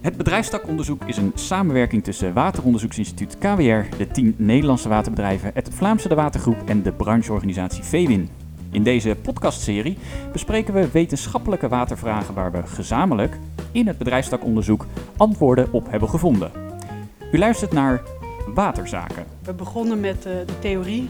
Het bedrijfstakonderzoek is een samenwerking tussen Wateronderzoeksinstituut KWR, de 10 Nederlandse waterbedrijven, het Vlaamse de Watergroep en de brancheorganisatie VEWIN. In deze podcastserie bespreken we wetenschappelijke watervragen waar we gezamenlijk in het bedrijfstakonderzoek antwoorden op hebben gevonden. U luistert naar Waterzaken. We begonnen met uh, de theorie,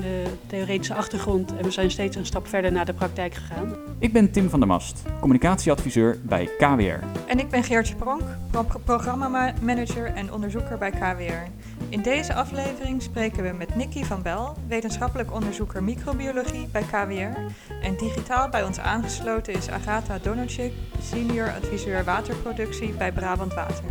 de theoretische achtergrond en we zijn steeds een stap verder naar de praktijk gegaan. Ik ben Tim van der Mast, communicatieadviseur bij KWR. En ik ben Geertje Pronk, pro programmamanager en onderzoeker bij KWR. In deze aflevering spreken we met Nicky van Bel, wetenschappelijk onderzoeker microbiologie bij KWR. En digitaal bij ons aangesloten is Agatha Donocik, senior adviseur waterproductie bij Brabant Water.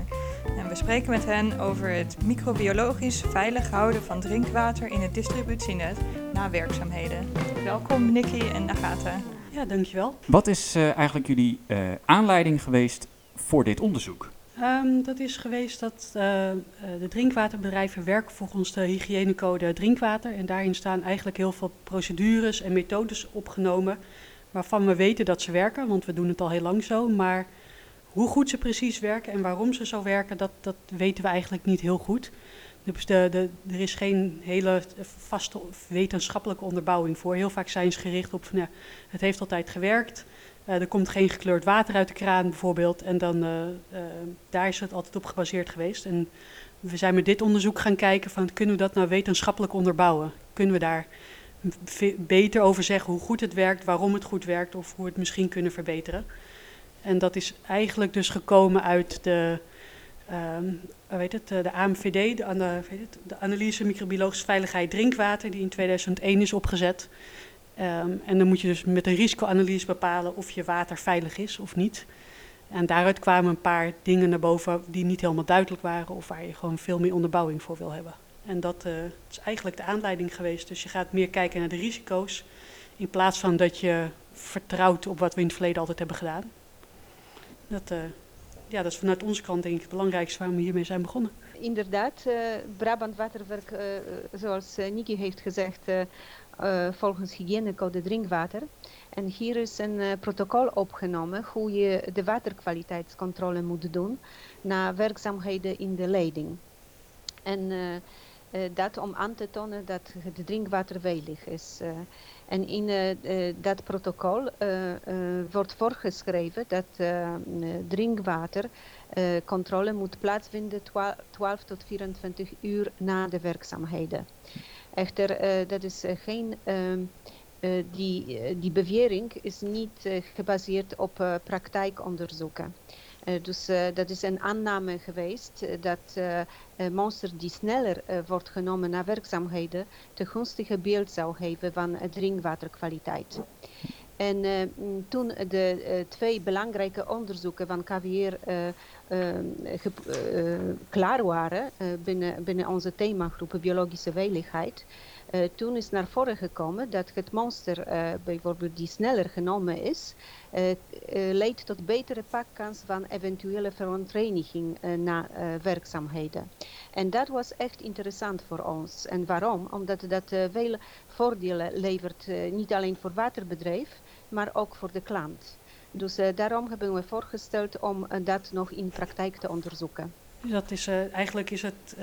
We spreken met hen over het microbiologisch veilig houden van drinkwater in het distributienet na werkzaamheden. Welkom Nicky en Agatha. Ja, dankjewel. Wat is uh, eigenlijk jullie uh, aanleiding geweest voor dit onderzoek? Um, dat is geweest dat uh, de drinkwaterbedrijven werken volgens de hygiënecode drinkwater. En daarin staan eigenlijk heel veel procedures en methodes opgenomen waarvan we weten dat ze werken, want we doen het al heel lang zo. Maar hoe goed ze precies werken en waarom ze zo werken, dat, dat weten we eigenlijk niet heel goed. Dus de, er is geen hele vaste wetenschappelijke onderbouwing voor. Heel vaak zijn ze gericht op het heeft altijd gewerkt. Uh, er komt geen gekleurd water uit de kraan bijvoorbeeld. En dan, uh, uh, daar is het altijd op gebaseerd geweest. En we zijn met dit onderzoek gaan kijken van kunnen we dat nou wetenschappelijk onderbouwen? Kunnen we daar beter over zeggen hoe goed het werkt, waarom het goed werkt of hoe we het misschien kunnen verbeteren? En dat is eigenlijk dus gekomen uit de, um, weet het, de AMVD, de, de, de Analyse Microbiologische Veiligheid Drinkwater, die in 2001 is opgezet. Um, en dan moet je dus met een risicoanalyse bepalen of je water veilig is of niet. En daaruit kwamen een paar dingen naar boven die niet helemaal duidelijk waren of waar je gewoon veel meer onderbouwing voor wil hebben. En dat uh, is eigenlijk de aanleiding geweest. Dus je gaat meer kijken naar de risico's in plaats van dat je vertrouwt op wat we in het verleden altijd hebben gedaan. Dat, uh, ja, dat is vanuit onze kant denk ik het belangrijkste waarom we hiermee zijn begonnen. Inderdaad, uh, Brabant Waterwerk, uh, zoals Niki heeft gezegd, volgens hygiënecode drinkwater. En hier is een protocol opgenomen hoe je de waterkwaliteitscontrole moet doen na werkzaamheden in de leiding. En dat om aan te tonen dat het drinkwater veilig is. En in uh, dat protocol uh, wordt voorgeschreven dat drinkwatercontrole moet plaatsvinden 12 tot 24 uur na de werkzaamheden. Echter, dat is geen. Ehm, die, die bewering is niet gebaseerd op praktijkonderzoeken. Uh, dus uh, dat is een aanname geweest uh, dat monster die sneller wordt genomen naar werkzaamheden te gunstige beeld zou geven van drinkwaterkwaliteit. En toen de twee belangrijke onderzoeken van KWR klaar waren binnen, binnen onze themagroep biologische veiligheid, toen is naar voren gekomen dat het monster, uh, bijvoorbeeld die sneller genomen is, uh, leidt tot betere pakkans van eventuele verontreiniging na werkzaamheden. En dat was echt interessant voor ons. En waarom? Omdat dat veel voordelen levert, niet alleen voor waterbedrijf, maar ook voor de klant. Dus daarom hebben we voorgesteld om dat nog in praktijk te onderzoeken. Dat is, eigenlijk is het,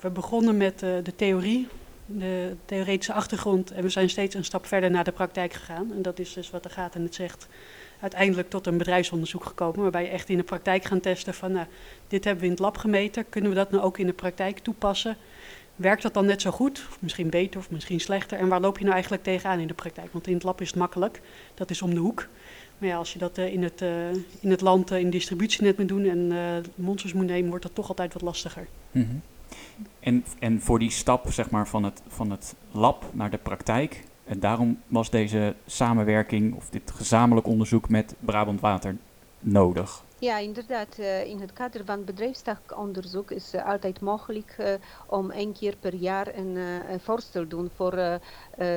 we begonnen met de theorie de theoretische achtergrond en we zijn steeds een stap verder naar de praktijk gegaan. En dat is dus wat de gaat en het zegt, uiteindelijk tot een bedrijfsonderzoek gekomen, waarbij je echt in de praktijk gaan testen van, nou, dit hebben we in het lab gemeten, kunnen we dat nou ook in de praktijk toepassen? Werkt dat dan net zo goed, of misschien beter of misschien slechter? En waar loop je nou eigenlijk tegenaan in de praktijk? Want in het lab is het makkelijk, dat is om de hoek. Maar ja, als je dat uh, in, het, uh, in het land uh, in distributienet moet doen en monsters moet nemen, wordt dat toch altijd wat lastiger. -hmm. En, en voor die stap zeg maar, van, het, van het lab naar de praktijk, en daarom was deze samenwerking of dit gezamenlijk onderzoek met Brabant Water nodig. Ja, inderdaad. Uh, in het kader van bedrijfstakonderzoek is uh, altijd mogelijk uh, om één keer per jaar een, een voorstel te doen voor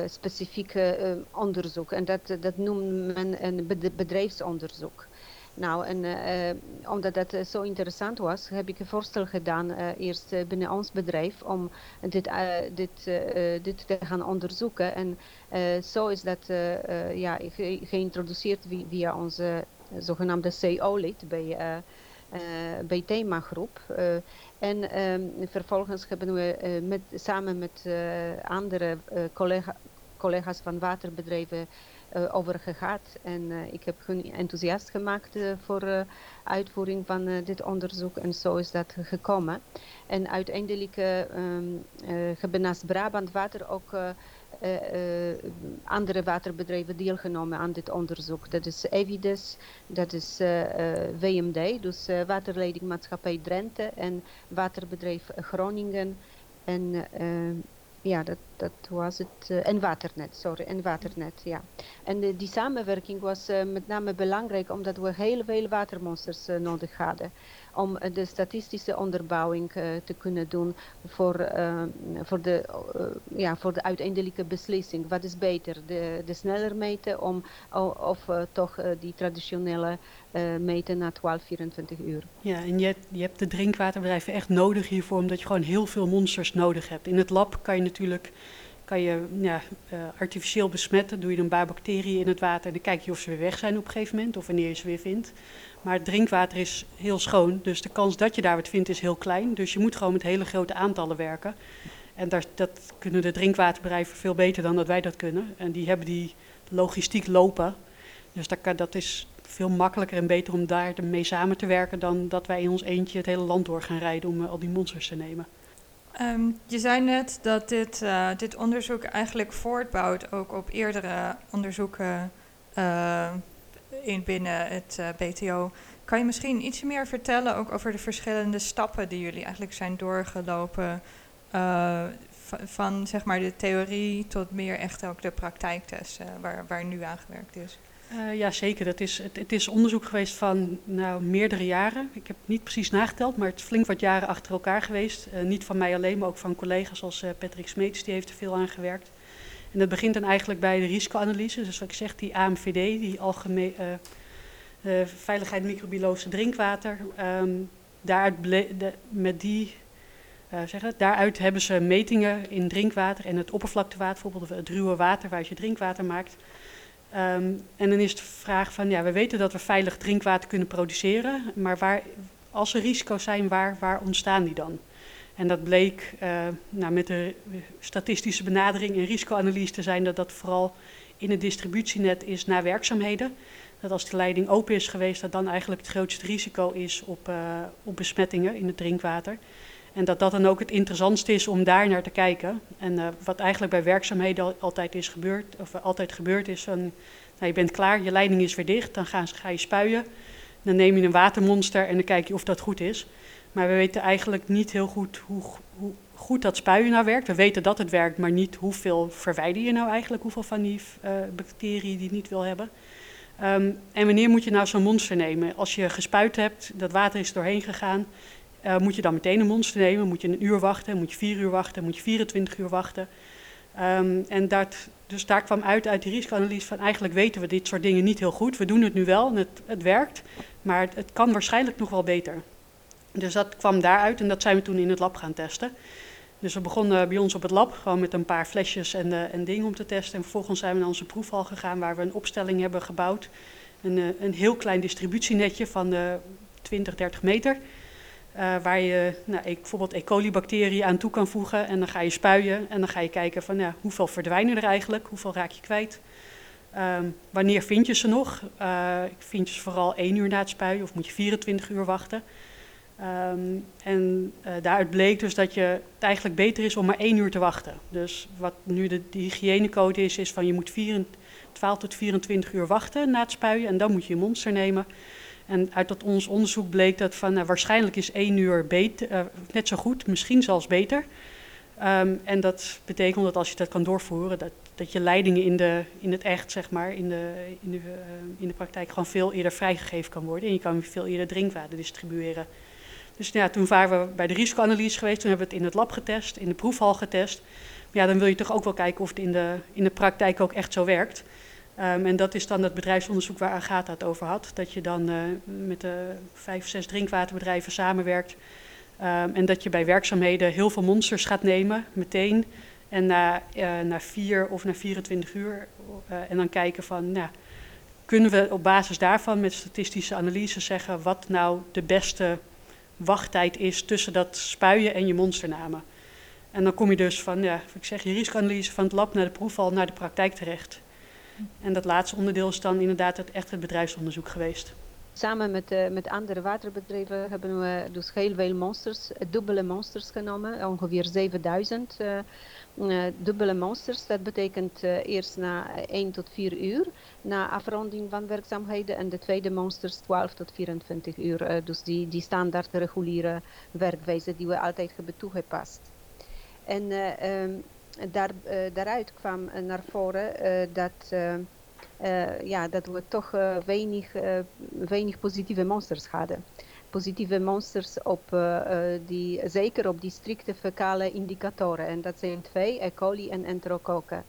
specifiek onderzoek. En dat, dat noemt men een bedrijfsonderzoek. Nou, en uh, omdat dat uh, zo interessant was, heb ik een voorstel gedaan, uh, eerst binnen ons bedrijf, om dit, dit, dit te gaan onderzoeken. En zo is dat ja, ge geïntroduceerd via onze zogenaamde CO-lid bij bij themagroep. en ehm, vervolgens hebben we met, samen met andere collega, collega's van waterbedrijven over gehad. En ik heb hun enthousiast gemaakt voor uitvoering van dit onderzoek. En zo is dat gekomen. En uiteindelijk um, hebben naast Brabant Water ook andere waterbedrijven deelgenomen aan dit onderzoek. Dat is Evides, dat is WMD, dus Waterleidingmaatschappij Drenthe en Waterbedrijf Groningen en ja, dat, dat was het. Uh, en waternet, sorry, en waternet, ja. En uh, die samenwerking was uh, met name belangrijk omdat we heel veel watermonsters nodig hadden om eh, de statistische onderbouwing eh, te kunnen doen voor, eh, voor, de, ja, voor de uiteindelijke beslissing. Wat is beter, de, de sneller meten om, of toch die traditionele meten na 12, 24 uur. Ja, en je, je hebt de drinkwaterbedrijven echt nodig hiervoor, omdat je gewoon heel veel monsters nodig hebt. In het lab kan je natuurlijk kan je ja, artificieel besmetten. Doe je een paar bacteriën in het water en dan kijk je of ze weer weg zijn op een gegeven moment of wanneer je ze weer vindt. Maar het drinkwater is heel schoon, dus de kans dat je daar wat vindt is heel klein. Dus je moet gewoon met hele grote aantallen werken. En daar, dat kunnen de drinkwaterbedrijven veel beter dan dat wij dat kunnen. En die hebben die logistiek lopen. Dus dat, dat is veel makkelijker en beter om daar mee samen te werken dan dat wij in ons eentje het hele land door gaan rijden om uh, al die monsters te nemen. Um, je zei net dat dit, uh, dit onderzoek eigenlijk voortbouwt ook op eerdere onderzoeken uh, in binnen het eh, BTO. Kan je misschien iets meer vertellen ook over de verschillende stappen die jullie eigenlijk zijn doorgelopen van zeg maar de theorie tot meer echt ook de praktijktesten waar, waar nu aan gewerkt is? Uh, ja, zeker. Dat is, het, het, is onderzoek geweest van nou, meerdere jaren. Ik heb niet precies nageteld, maar het is flink wat jaren achter elkaar geweest. Uh, niet van mij alleen, maar ook van collega's als uh, Patrick Smeets, die heeft er veel aan gewerkt. En dat begint dan eigenlijk bij de risicoanalyse. Dus wat ik zeg, die AMVD, die algemeen veiligheid microbiologische drinkwater. Um, daaruit, met die, zeg het, daaruit hebben ze metingen in drinkwater en het oppervlaktewater, bijvoorbeeld het ruwe water waar je drinkwater maakt. Um, en dan is de vraag van, ja, we weten dat we veilig drinkwater kunnen produceren, maar waar, als er risico's zijn, waar, waar ontstaan die dan? En dat bleek uh, nou, met de statistische benadering en risicoanalyse te zijn dat dat vooral in het distributienet is naar werkzaamheden. Dat als de leiding open is geweest, dat dan eigenlijk het grootste risico is op, uh, op besmettingen in het drinkwater. En dat dat dan ook het interessantste is om daar naar te kijken. En uh, wat eigenlijk bij werkzaamheden altijd is gebeurd, of altijd gebeurd is, van, nou, je bent klaar, je leiding is weer dicht, dan gaan, ga je spuien. Dan neem je een watermonster en dan kijk je of dat goed is. Maar we weten eigenlijk niet heel goed hoe, hoe goed dat spuien nou werkt. We weten dat het werkt, maar niet hoeveel verwijder je nou eigenlijk, hoeveel van die uh, bacteriën die niet wil hebben. Um, en wanneer moet je nou zo'n monster nemen? Als je gespuit hebt, dat water is doorheen gegaan, uh, moet je dan meteen een monster nemen? Moet je een uur wachten? Moet je vier uur wachten? Moet je 24 uur wachten? Um, en dat, dus daar kwam uit uit die risicoanalyse van eigenlijk weten we dit soort dingen niet heel goed. We doen het nu wel en het, het werkt, maar het, kan waarschijnlijk nog wel beter. Dus dat kwam daaruit en dat zijn we toen in het lab gaan testen. Dus we begonnen bij ons op het lab, gewoon met een paar flesjes en, uh, en dingen om te testen. En vervolgens zijn we naar onze proefhal gegaan waar we een opstelling hebben gebouwd. Een, uh, een heel klein distributienetje van uh, 20, 30 meter. Uh, waar je nou, e bijvoorbeeld E. coli-bacteriën aan toe kan voegen. En dan ga je spuien en dan ga je kijken van ja, hoeveel verdwijnen er eigenlijk, hoeveel raak je kwijt. Um, wanneer vind je ze nog? Uh, vind je ze vooral één uur na het spuien of moet je 24 uur wachten? Um, en uh, daaruit bleek dus dat je, het eigenlijk beter is om maar één uur te wachten. Dus wat nu de, de hygiënecode is, is van je moet 24, 12 tot 24 uur wachten na het spuien en dan moet je je monster nemen. En uit dat ons onderzoek bleek dat van nou, waarschijnlijk is één uur beter, uh, net zo goed, misschien zelfs beter. Um, en dat betekent dat als je dat kan doorvoeren, dat, dat je leidingen in, de, in het echt, zeg maar, in de, in, de, uh, in de praktijk gewoon veel eerder vrijgegeven kan worden. En je kan veel eerder drinkwater distribueren. Dus ja, toen waren we bij de risicoanalyse geweest, toen hebben we het in het lab getest, in de proefhal getest. Ja, dan wil je toch ook wel kijken of het in de, in de praktijk ook echt zo werkt. Um, en dat is dan het bedrijfsonderzoek waar Agatha het over had. Dat je dan uh, met de vijf, zes drinkwaterbedrijven samenwerkt. Um, en dat je bij werkzaamheden heel veel monsters gaat nemen, meteen. En na, uh, na vier of na 24 uur. En dan kijken van, nou, kunnen we op basis daarvan met statistische analyse zeggen wat nou de beste wachttijd is tussen dat spuien en je monsternamen. En dan kom je dus van, ja, ik zeg, je risicoanalyse van het lab naar de proefval naar de praktijk terecht. En dat laatste onderdeel is dan inderdaad het, echt het bedrijfsonderzoek geweest. Samen met, uh, met andere waterbedrijven hebben we dus heel veel monsters, dubbele monsters genomen, ongeveer 7000 uh, uh, dubbele monsters. Dat betekent eerst na 1 tot 4 uur, na afronding van werkzaamheden, en de tweede monsters 12 tot 24 uur. dus die, die standaard reguliere werkwijze die we altijd hebben toegepast. En um, daar, daaruit kwam naar voren dat uh, ja, dat we toch weinig, weinig positieve monsters hadden. Positieve monsters op die, zeker op die strikte fecale indicatoren. En dat zijn twee, E. coli en enterokokken.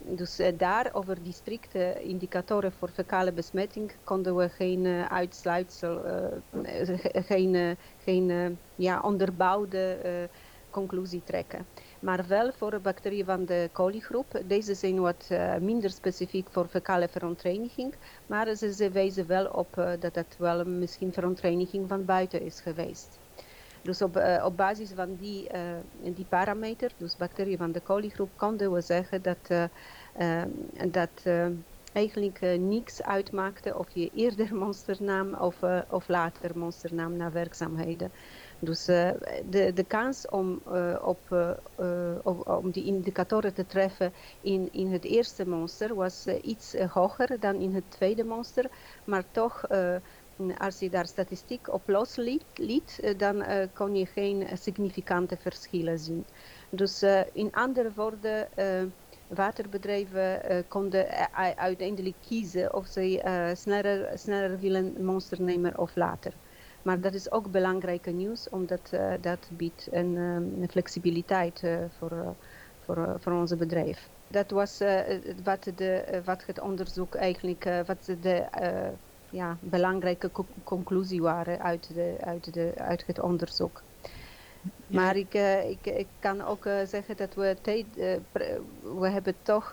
dus daar over die strikte indicatoren voor fecale besmetting konden we geen uitsluitsel, geen, geen ja, onderbouwde conclusie trekken maar wel voor bacteriën van de coligroep. Deze zijn wat uh, minder specifiek voor fecale verontreiniging, maar ze, ze wijzen wel op uh, dat het wel misschien verontreiniging van buiten is geweest. Dus op, uh, op basis van die, die parameter, dus bacteriën van de coligroep, konden we zeggen dat, dat eigenlijk niks uitmaakte of je eerder monsternaam of, of later monsternaam naar werkzaamheden. Dus uh, de, de kans om, uh, op, uh, om die indicatoren te treffen in, in het eerste monster was iets hoger dan in het tweede monster. Maar toch, als je daar statistiek op losliet, liet, dan kon je geen significante verschillen zien. Dus in andere woorden, waterbedrijven konden uiteindelijk kiezen of ze sneller, sneller willen monster nemen of later. Maar dat is ook belangrijke nieuws, omdat uh, dat biedt een, um, flexibiliteit uh, voor, uh, voor, voor onze bedrijf. Dat was wat, de, wat het onderzoek eigenlijk, wat de ja, belangrijke co conclusie waren uit, de, uit, de, uit het onderzoek. Maar ik, ik, ik kan ook zeggen dat we tijd, we hebben toch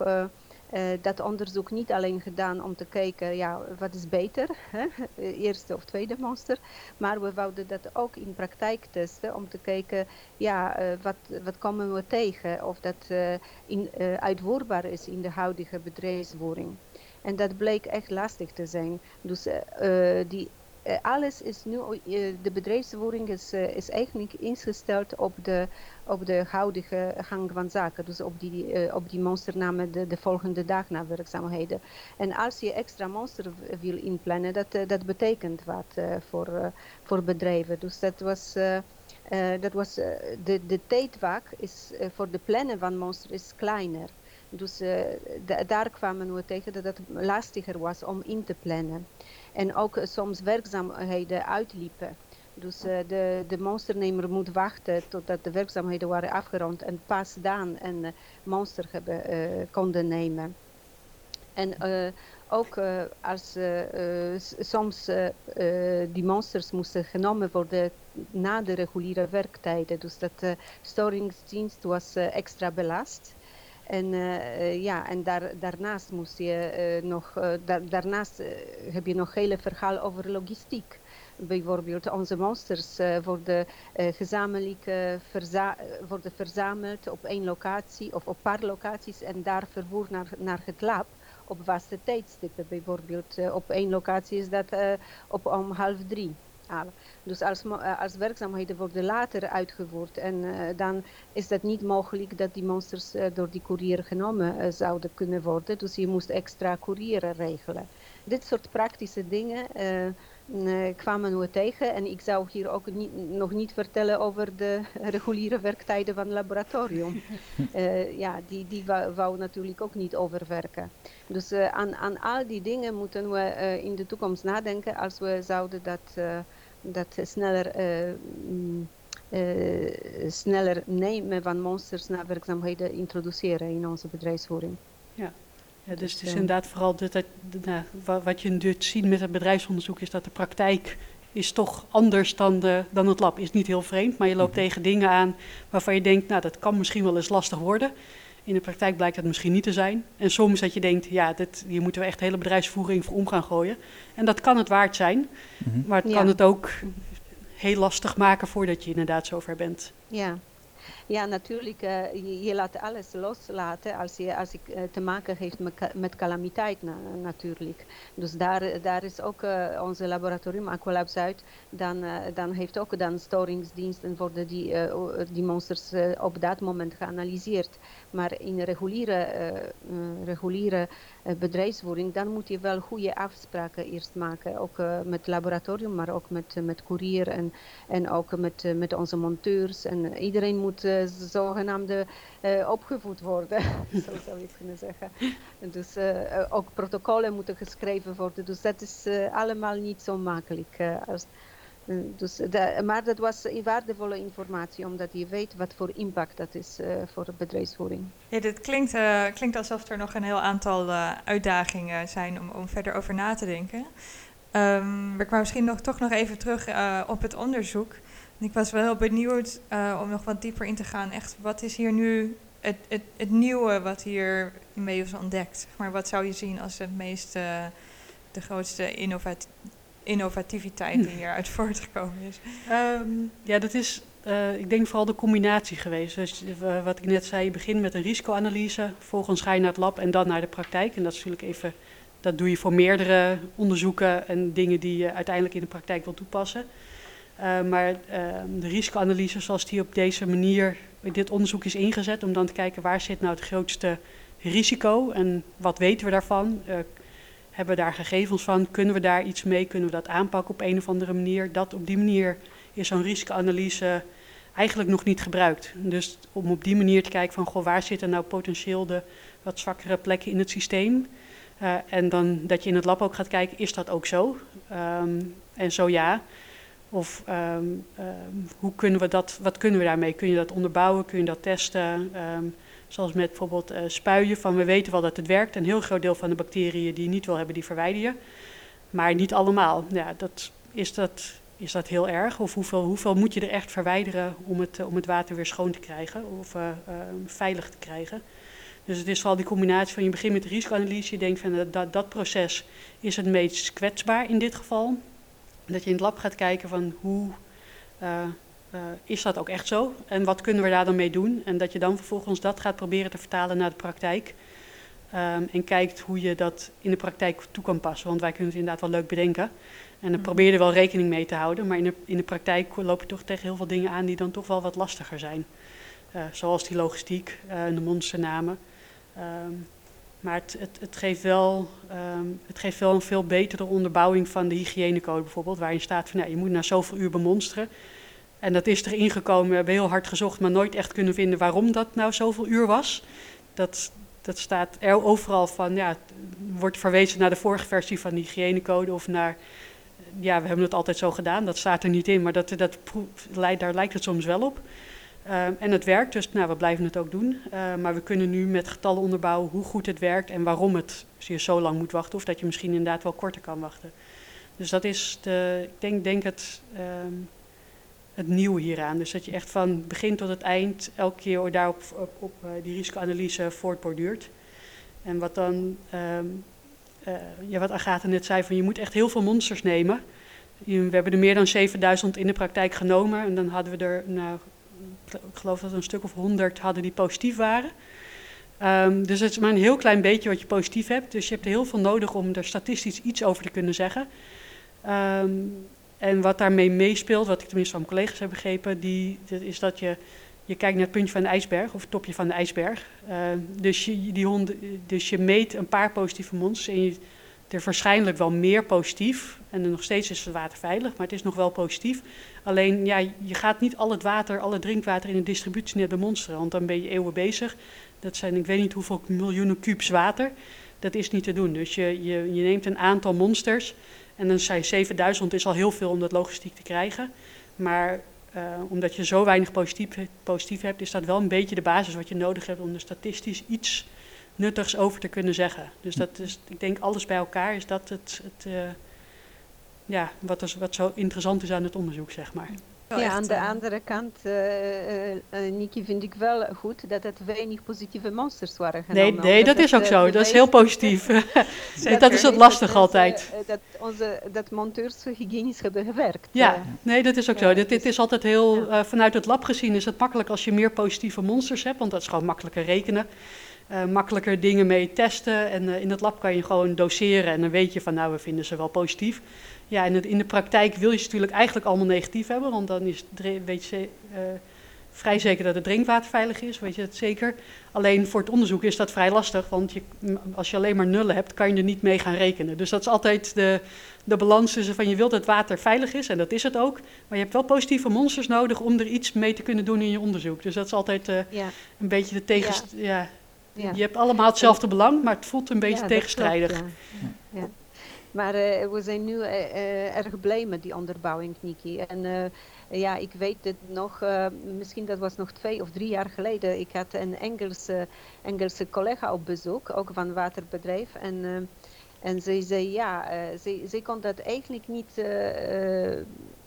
uh, dat onderzoek niet alleen gedaan om te kijken, ja, wat is beter, hè? eerste of tweede monster, maar we wouden dat ook in praktijk testen om te kijken, ja, uh, wat, wat komen we tegen, of dat uh, in, uitvoerbaar is in de huidige bedrijfsvoering. En dat bleek echt lastig te zijn. Dus die alles is nu, uh, de bedrijfsvoering is, uh, is eigenlijk ingesteld op de, op de huidige gang van zaken. Dus op die, op die monsternamen de, de volgende dag na werkzaamheden. En als je extra monster wil inplannen, dat, dat betekent wat voor, voor bedrijven. Dus dat was... dat was de, de tijdvak is voor de plannen van monster is kleiner. Dus daar kwamen we tegen dat het lastiger was om in te plannen. En ook soms werkzaamheden uitliepen. Dus uh, de, de monsternemer moet wachten totdat de werkzaamheden waren afgerond en pas dan een uh, monster hebben, uh, konden nemen. En ook als soms die monsters moesten genomen worden na de reguliere werktijden. Dus dat de storingsdienst was extra belast. En, uh, ja, en daar, daarnaast, moest je, uh, nog, da daarnaast heb je nog hele verhaal over logistiek. Bijvoorbeeld onze monsters worden gezamenlijk worden verzameld op één locatie of op paar locaties en daar vervoerd naar, naar het lab op vaste tijdstippen. Bijvoorbeeld op één locatie is dat op om half drie. Dus als, eh, als werkzaamheden worden later uitgevoerd en uh, dan is het niet mogelijk dat die monsters uh, door die courier genomen zouden kunnen worden. Dus je moest extra courieren regelen. Dit soort praktische dingen kwamen we tegen en ik zou hier ook niet, nog niet vertellen over de reguliere werktijden van het laboratorium. ja, die, die wou, wou, natuurlijk ook niet overwerken. Dus aan, aan al die dingen moeten we in de toekomst nadenken als we zouden dat dat sneller, uh, uh, sneller nemen van monsters naar werkzaamheden introduceren in onze bedrijfsvoering. Ja. Ja, dus, dus het is uh, inderdaad vooral dat, dat, nou, wat je nu ziet met het bedrijfsonderzoek is dat de praktijk is toch anders dan, de, dan het lab. Is niet heel vreemd, maar je loopt mm -hmm. tegen dingen aan waarvan je denkt, nou dat kan misschien wel eens lastig worden. In de praktijk blijkt dat misschien niet te zijn. En soms dat je denkt, ja, dit, hier moeten we echt hele bedrijfsvoering voor om gaan gooien. En dat kan het waard zijn, Mhm. maar het Ja. kan het ook heel lastig maken voordat je inderdaad zover bent. Ja. Ja, natuurlijk, eh, je, je laat alles loslaten als je, als je eh, te maken heeft met, ca- met calamiteit na- natuurlijk. Dus daar, daar is ook eh, onze laboratorium Aqualab Zuid, dan, eh, dan heeft ook dan storingsdiensten worden die, eh, die monsters op dat moment geanalyseerd. Maar in reguliere, eh, eh, reguliere eh, bedrijfsvoering, dan moet je wel goede afspraken eerst maken. Ook eh, met laboratorium, maar ook met, met courier en, en ook met, met onze monteurs. En iedereen moet eh, zogenaamde opgevoed worden, zo zou je kunnen zeggen. En Dus ook protocollen moeten geschreven worden. Dus dat is allemaal niet zo makkelijk. Dus de- maar dat was waardevolle informatie, omdat je weet wat voor impact dat is eh, voor de bedrijfsvoering. Ja, dit klinkt, eh, klinkt alsof er nog een heel aantal eh, uitdagingen zijn om, om verder over na te denken. Maar ik wou misschien nog, toch nog even terug op het onderzoek. Ik was wel heel benieuwd om nog wat dieper in te gaan. Echt, wat is hier nu het, het, nieuwe wat hier mee is ontdekt? Maar wat zou je zien als het meest, de grootste innovat- innovativiteit die hieruit voortgekomen is? Ehm, ja, dat is, eh, ik denk vooral de combinatie geweest. Dus eh, wat ik net zei, je begint met een risicoanalyse, vervolgens ga je naar het lab en dan naar de praktijk. En dat is natuurlijk even, dat doe je voor meerdere onderzoeken en dingen die je uiteindelijk in de praktijk wil toepassen. Eh, maar ehm, de risicoanalyse zoals die op deze manier, dit onderzoek is ingezet, om dan te kijken waar zit nou het grootste risico en wat weten we daarvan. Hebben we daar gegevens van? Kunnen we daar iets mee? Kunnen we dat aanpakken op een of andere manier? Dat op die manier is zo'n risicoanalyse eigenlijk nog niet gebruikt. Dus om op die manier te kijken van goh, waar zitten nou potentieel de wat zwakkere plekken in het systeem? Eh, en dan dat je in het lab ook gaat kijken, is dat ook zo? Ehm, en zo ja. Of ehm, ehm, hoe kunnen we dat, wat kunnen we daarmee? Kun je dat onderbouwen? Kun je dat testen? Zoals met bijvoorbeeld eh, spuien, van we weten wel dat het werkt. Een heel groot deel van de bacteriën die niet wil hebben, die verwijder je. Maar niet allemaal. Ja, dat, is, dat, is dat heel erg? Of hoeveel, hoeveel moet je er echt verwijderen om het, eh, om het water weer schoon te krijgen of eh, veilig te krijgen? Dus het is vooral die combinatie van je begint met de risicoanalyse. Je denkt van dat, dat proces is het meest kwetsbaar in dit geval. Dat je in het lab gaat kijken van hoe eh, is dat ook echt zo? En wat kunnen we daar dan mee doen? En dat je dan vervolgens dat gaat proberen te vertalen naar de praktijk. Ehm, en kijkt hoe je dat in de praktijk toe kan passen. Want wij kunnen het inderdaad wel leuk bedenken. En dan Mhm. probeer je er wel rekening mee te houden. Maar in de, in de praktijk loop je toch tegen heel veel dingen aan die dan toch wel wat lastiger zijn. Eh, zoals die logistiek, eh, de monsternamen. Ehm, maar het, het, het, geeft wel, ehm, het geeft wel een veel betere onderbouwing van de hygiënecode bijvoorbeeld. Waarin staat van je moet na zoveel uur bemonsteren. En dat is erin gekomen, we hebben heel hard gezocht, maar nooit echt kunnen vinden waarom dat nou zoveel uur was. Dat, dat staat er overal van, ja, wordt verwezen naar de vorige versie van de hygiënecode of naar, ja, we hebben het altijd zo gedaan. Dat staat er niet in, maar dat, dat, daar lijkt het soms wel op. Ehm, en het werkt, dus nou, we blijven het ook doen. Ehm, maar we kunnen nu met getallen onderbouwen hoe goed het werkt en waarom het je zo lang moet wachten. Of dat je misschien inderdaad wel korter kan wachten. Dus dat is, de, ik denk, denk het, ehm, het nieuwe hieraan. Dus dat je echt van begin tot het eind elke keer daarop op, eh, die risicoanalyse voortborduurt. En wat dan, ehm, eh, ja, wat Agatha net zei, van je moet echt heel veel monsters nemen. We hebben er meer dan 7000 in de praktijk genomen. En dan hadden we er, nou, ik geloof dat een stuk of 100 hadden die positief waren. Ehm, dus het is maar een heel klein beetje wat je positief hebt. Dus je hebt er heel veel nodig om er statistisch iets over te kunnen zeggen. Ehm, en wat daarmee meespeelt, wat ik tenminste van mijn collega's heb begrepen, die, is dat je, je kijkt naar het puntje van de ijsberg, of het topje van de ijsberg. Ehm, dus, je, die honden, dus je meet een paar positieve monsters en je, er waarschijnlijk wel meer positief. En dan nog steeds is het water veilig, maar het is nog wel positief. Alleen, ja, je gaat niet al het water, al het drinkwater in het distributienet bemonsteren, want dan ben je eeuwen bezig. Dat zijn, ik weet niet hoeveel miljoenen kubus water. Dat is niet te doen. Dus je, je neemt een aantal monsters. En dan zijn 7000 is al heel veel om dat logistiek te krijgen. Maar eh, omdat je zo weinig positief, positief hebt, is dat wel een beetje de basis wat je nodig hebt om er statistisch iets nuttigs over te kunnen zeggen. Dus dat is, ik denk alles bij elkaar is dat het, het eh, ja, wat, is, wat zo interessant is aan het onderzoek, zeg maar. Ja, aan de eh, andere kant, eh, eh, Niki, vind ik wel goed dat het weinig positieve monsters waren Nee, genomen. nee, dat is ook zo. Dat is heel positief. zeker. dat is het lastig dat altijd. dat, onze, dat monteurs hygiënisch hebben gewerkt. Ja, nee, dat is ook zo. Dit, dit dus- is altijd heel, vanuit het lab gezien is het makkelijk als je meer positieve monsters hebt, want dat is gewoon makkelijker rekenen. Makkelijker dingen mee testen en in het lab kan je gewoon doseren en dan weet je van nou, we vinden ze wel positief. Ja, en in de praktijk wil je ze natuurlijk eigenlijk allemaal negatief hebben, want dan is, weet je eh, vrij zeker dat het drinkwater veilig is, weet je het zeker. Alleen voor het onderzoek is dat vrij lastig, want je, als je alleen maar nullen hebt, kan je er niet mee gaan rekenen. Dus dat is altijd de, de balans tussen van je wilt dat water veilig is, en dat is het ook. Maar je hebt wel positieve monsters nodig om er iets mee te kunnen doen in je onderzoek. Dus dat is altijd eh, ja, een beetje de tegenst... Ja. ja. Je hebt allemaal hetzelfde belang, maar het voelt een beetje Ja, dat klopt, tegenstrijdig. ja. Maar eh, we zijn nu eh, eh, erg blij met die onderbouwing, Niki. En ja, ik weet het nog, misschien dat was nog twee of drie jaar geleden. Ik had een Engelse, Engelse collega op bezoek, ook van waterbedrijf. En, en zij zei ja, zij, zij kon dat eigenlijk niet.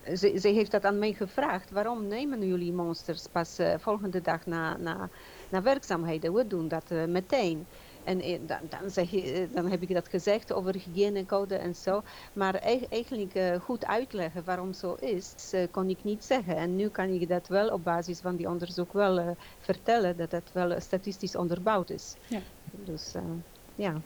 zij, zij heeft dat aan mij gevraagd. Waarom nemen jullie monsters pas volgende dag na, na, na werkzaamheden? We doen dat meteen. En eh, dan, dan, zeg je, eh, dan heb ik dat gezegd over hygiënecode en zo. Maar eigenlijk eh, goed uitleggen waarom zo is, kon ik niet zeggen. En nu kan ik dat wel op basis van die onderzoek wel vertellen, dat dat wel statistisch onderbouwd is. Ja. Dus ja,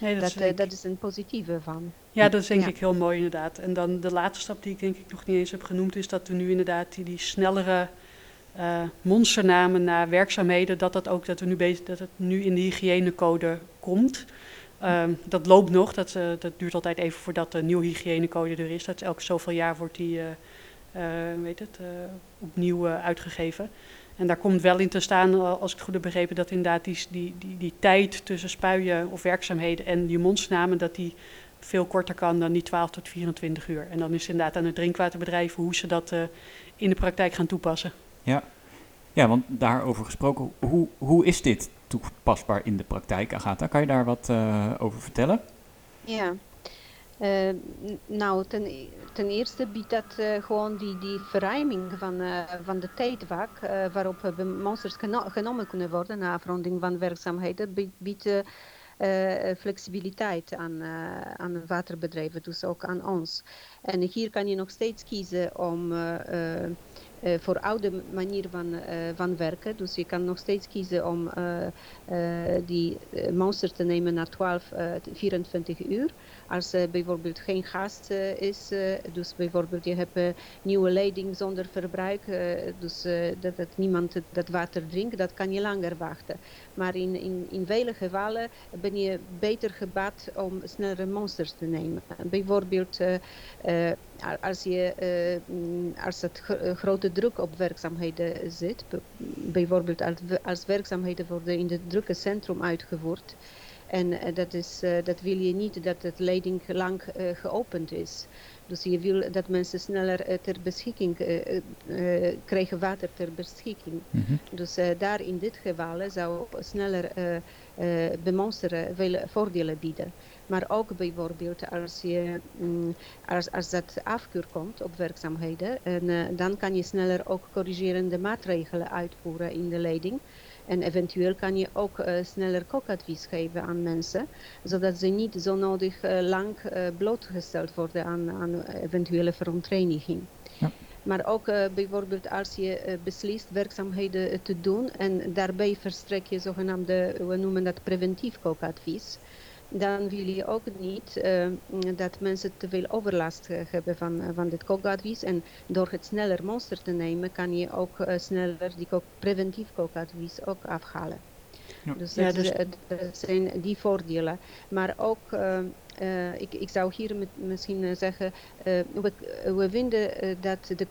Nee, dat, dat, is denk dat is een positieve van. Ja, dat is denk Ja. ik heel mooi inderdaad. En dan de laatste stap die ik denk ik nog niet eens heb genoemd, is dat we nu inderdaad die, die snellere eh, monsternamen naar werkzaamheden, dat, dat, ook, dat, we nu bezig, dat het nu in de hygiënecode komt. Ehm, dat loopt nog, dat, eh, dat duurt altijd even voordat de nieuwe hygiënecode er is. Dat is elke zoveel jaar wordt die eh, weet het, opnieuw uitgegeven. En daar komt wel in te staan, als ik het goed heb begrepen, dat inderdaad die, die, die, tijd tussen spuien of werkzaamheden en die mondsnamen, dat die veel korter kan dan die 12 tot 24 uur. En dan is het inderdaad aan het drinkwaterbedrijf hoe ze dat in de praktijk gaan toepassen. Ja. ja, want daarover gesproken, hoe, hoe is dit toepasbaar in de praktijk, Agatha? Kan je daar wat eh, over vertellen? Ja. Eh, nou, ten, ten eerste biedt dat eh, gewoon die, die verruiming van, van de tijdvak waarop monsters geno- genomen kunnen worden na afronding van werkzaamheden, biedt, flexibiliteit aan, eh, aan waterbedrijven, dus ook aan ons. En hier kan je nog steeds kiezen om eh, eh, eh, voor oude manier van, eh, van werken. Dus je kan nog steeds kiezen om eh, eh, die eh, monster te nemen na 12, eh, 24 uur. Als er bijvoorbeeld geen gast eh, is, eh, dus bijvoorbeeld je hebt eh, nieuwe leiding zonder verbruik, eh, dus eh, dat, dat niemand dat water drinkt, dat kan je langer wachten. Maar in, in, in vele gevallen ben je beter gebaat om snellere monsters te nemen. Bijvoorbeeld eh, eh, als, je, eh, mm, als het gro- eh, grote druk op werkzaamheden zit, bijvoorbeeld als, als werkzaamheden worden in het drukke centrum uitgevoerd, en eh, dat, is, eh, dat wil je niet dat het leiding lang eh, geopend is. Dus je wil dat mensen sneller ter beschikking krijgen water ter beschikking. Mhm. Dus daar in dit geval zou sneller bemonsteren veel voordelen bieden. Maar ook bijvoorbeeld als, je, mm, als, als dat afkeur komt op werkzaamheden, en, dan kan je sneller ook corrigerende maatregelen uitvoeren in de leiding. En eventueel kan je ook eh, sneller kookadvies geven aan mensen, zodat ze niet zo nodig eh, lang eh, blootgesteld worden aan, aan eventuele verontreiniging. Ja. Maar ook bijvoorbeeld als je beslist werkzaamheden te doen en daarbij verstrek je zogenaamde, we noemen dat preventief kookadvies. Dan wil je ook niet eh, dat mensen te veel overlast eh, hebben van, eh, van dit kookadvies. En door het sneller monster te nemen, kan je ook eh, sneller die kook, preventief kookadvies ook afhalen. Ja. Dus, Ja, dat, dus- is- eh, dat zijn die voordelen. Maar ook, eh, eh, ik, ik zou hier met, misschien zeggen, eh, we, we vinden dat de,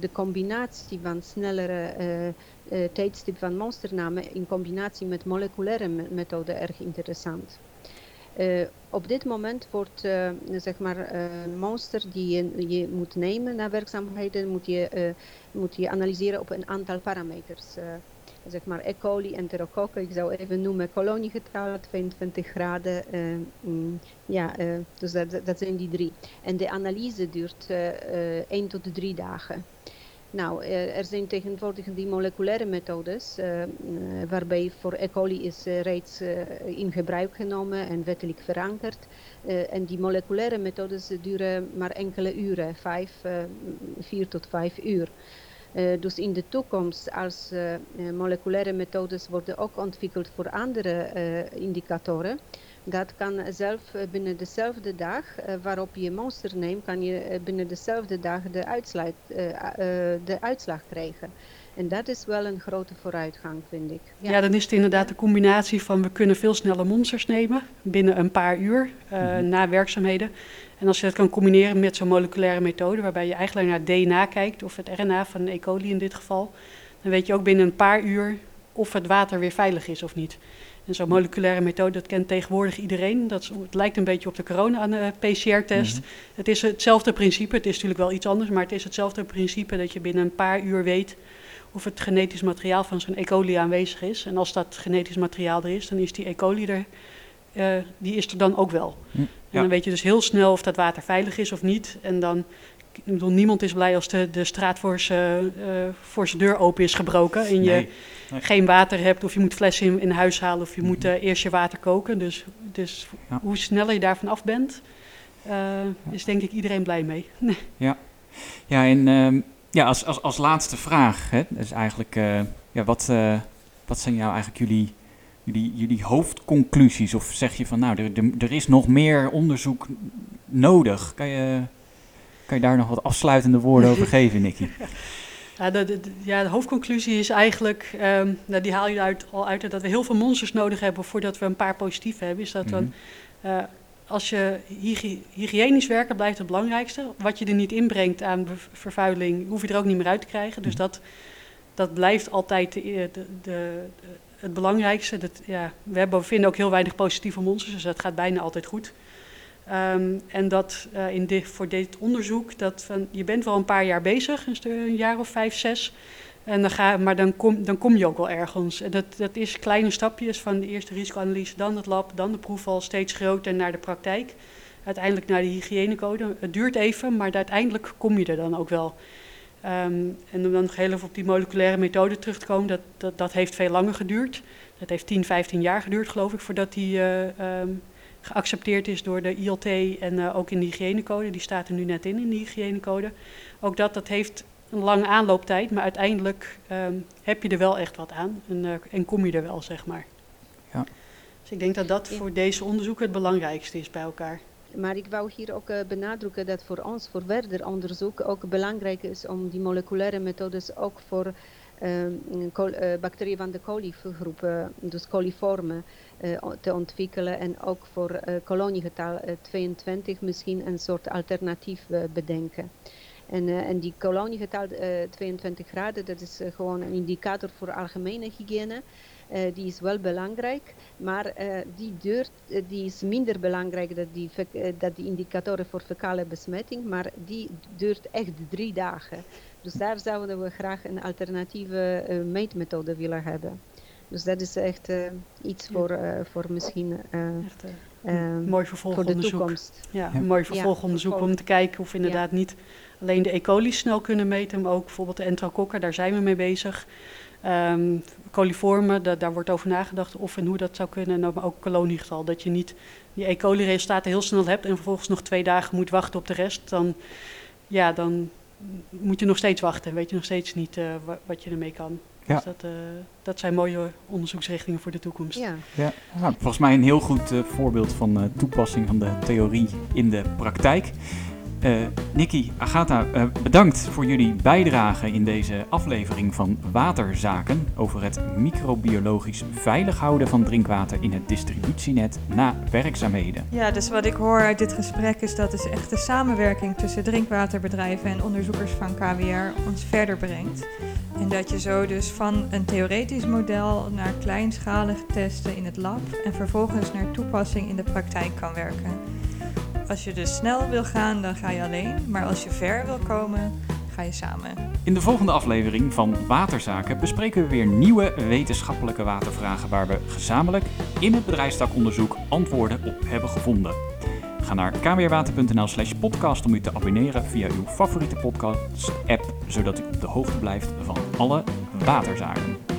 de combinatie van snellere tijdstip van monstername in combinatie met moleculaire me- methode erg interessant. Eh, op dit moment wordt eh, zeg maar eh, monster die je, je moet nemen naar werkzaamheden, moet je, moet je analyseren op een aantal parameters. zeg maar E. coli, enterokokken, ik zou even noemen koloniegetal, 22 graden. mm, ja, dus dat, dat zijn die drie. En de analyse duurt eh, 1 tot 3 dagen. Nou, er zijn tegenwoordig die moleculaire methodes, uh, waarbij voor E. coli is reeds in gebruik genomen en wettelijk verankerd. en die moleculaire methodes duren maar enkele uren, vier tot vijf uur. dus in de toekomst, als moleculaire methodes worden ook ontwikkeld voor andere indicatoren, dat kan zelf binnen dezelfde dag waarop je monster neemt, kan je binnen dezelfde dag de, uitslag, de uitslag krijgen. En dat is wel een grote vooruitgang, vind ik. Ja. ja, dan is het inderdaad de combinatie van we kunnen veel sneller monsters nemen binnen een paar uur uh, mm-hmm. na werkzaamheden. En als je dat kan combineren met zo'n moleculaire methode, waarbij je eigenlijk naar DNA kijkt, of het RNA van een E. coli in dit geval, dan weet je ook binnen een paar uur of het water weer veilig is of niet. En zo'n moleculaire methode, dat kent tegenwoordig iedereen. Dat het lijkt een beetje op de corona-PCR-test. Mhm. Het is hetzelfde principe. Het is natuurlijk wel iets anders, maar het is hetzelfde principe dat je binnen een paar uur weet of het genetisch materiaal van zo'n E. coli aanwezig is. En als dat genetisch materiaal er is, dan is die E. coli er, uh, die is er dan ook wel. Ja. En dan weet je dus heel snel of dat water veilig is of niet. En dan ik bedoel, niemand is blij als de, de straat voor zijn uh, deur open is gebroken. En je geen water hebt of je moet flessen in, in huis halen of je moet uh, eerst je water koken. Dus, dus ja. hoe sneller je daarvan af bent, uh, is denk ik iedereen blij mee. ja. ja, en um, ja, als, als, als laatste vraag, hè, is eigenlijk, ja, wat, wat zijn jou eigenlijk jullie, jullie, jullie hoofdconclusies? Of zeg je van, nou, er, er is nog meer onderzoek nodig? Kan je kan je daar nog wat afsluitende woorden over geven, Nicky? Ja de, de, ja, de hoofdconclusie is eigenlijk, um, nou, die haal je uit, al uit dat we heel veel monsters nodig hebben voordat we een paar positief hebben. Is dat mm -hmm. dan, uh, als je hygi hygiënisch werken blijft het belangrijkste. Wat je er niet inbrengt aan vervuiling, hoef je er ook niet meer uit te krijgen. Dus mhm. dat, dat blijft altijd de, de, de, het belangrijkste. Dat, ja, we, hebben, we vinden ook heel weinig positieve monsters, dus dat gaat bijna altijd goed. Um, en dat uh, in dit, voor dit onderzoek, dat van, je bent wel een paar jaar bezig, een, jaar of vijf, zes. En dan ga, maar dan kom, dan kom je ook wel ergens. En dat, dat is kleine stapjes van de eerste risicoanalyse, dan het lab, dan de proefval, steeds groter naar de praktijk. Uiteindelijk naar de hygiënecode. Het duurt even, maar uiteindelijk kom je er dan ook wel. Um, en om dan nog heel even op die moleculaire methode terug te komen, dat, dat, dat heeft veel langer geduurd. Dat heeft 10, 15 jaar geduurd, geloof ik, voordat die... Uh, um, geaccepteerd is door de ILT en uh, ook in de hygiënecode. Die staat er nu net in, in de hygiënecode. Ook dat, dat heeft een lange aanlooptijd, maar uiteindelijk um, heb je er wel echt wat aan en, uh, en kom je er wel, zeg maar. Ja. Dus ik denk dat dat voor deze onderzoeken het belangrijkste is bij elkaar. Maar ik wou hier ook uh, benadrukken dat voor ons, voor verder onderzoek, ook belangrijk is om die moleculaire methodes ook voor uh, bacteriën van de coligroep, dus coliformen, uh, te ontwikkelen en ook voor uh, koloniegetal 22 misschien een soort alternatief bedenken. En, en die koloniegetal 22 graden, dat is gewoon een indicator voor algemene hygiëne. Die is wel belangrijk, maar die, duurt, die is minder belangrijk dan die, dat die indicatoren voor fecale besmetting, maar die duurt echt drie dagen. Dus daar zouden we graag een alternatieve meetmethode willen hebben. Dus dat is echt iets voor, voor misschien echt, mooi vervolgonderzoek. voor de toekomst. Ja, een mooi vervolgonderzoek ja, om te kijken of we inderdaad niet alleen de E. coli snel kunnen meten, maar ook bijvoorbeeld de enterokokken, daar zijn we mee bezig. Um, coliformen, da daar wordt over nagedacht of en hoe dat zou kunnen. En ook koloniegetal, dat je niet die E. coli resultaten heel snel hebt en vervolgens nog twee dagen moet wachten op de rest. Dan, ja, dan moet je nog steeds wachten. Weet je nog steeds niet uh, wat je ermee kan. Ja. Dus dat, uh, dat zijn mooie onderzoeksrichtingen voor de toekomst. Ja, ja. Nou, volgens mij een heel goed uh, voorbeeld van toepassing van de theorie in de praktijk. Uh, Nikki, Agatha, uh, bedankt voor jullie bijdrage in deze aflevering van Waterzaken over het microbiologisch veilig houden van drinkwater in het distributienet na werkzaamheden. Ja, dus wat ik hoor uit dit gesprek is dat dus echt de samenwerking tussen drinkwaterbedrijven en onderzoekers van KWR ons verder brengt. En dat je zo dus van een theoretisch model naar kleinschalige testen in het lab en vervolgens naar toepassing in de praktijk kan werken. Als je dus snel wil gaan, dan ga je alleen. Maar als je ver wil komen, ga je samen. In de volgende aflevering van Waterzaken bespreken we weer nieuwe wetenschappelijke watervragen waar we gezamenlijk in het bedrijfstakonderzoek antwoorden op hebben gevonden. Ga naar kweerwater.nl slash podcast om u te abonneren via uw favoriete podcast-app, zodat u op de hoogte blijft van alle waterzaken.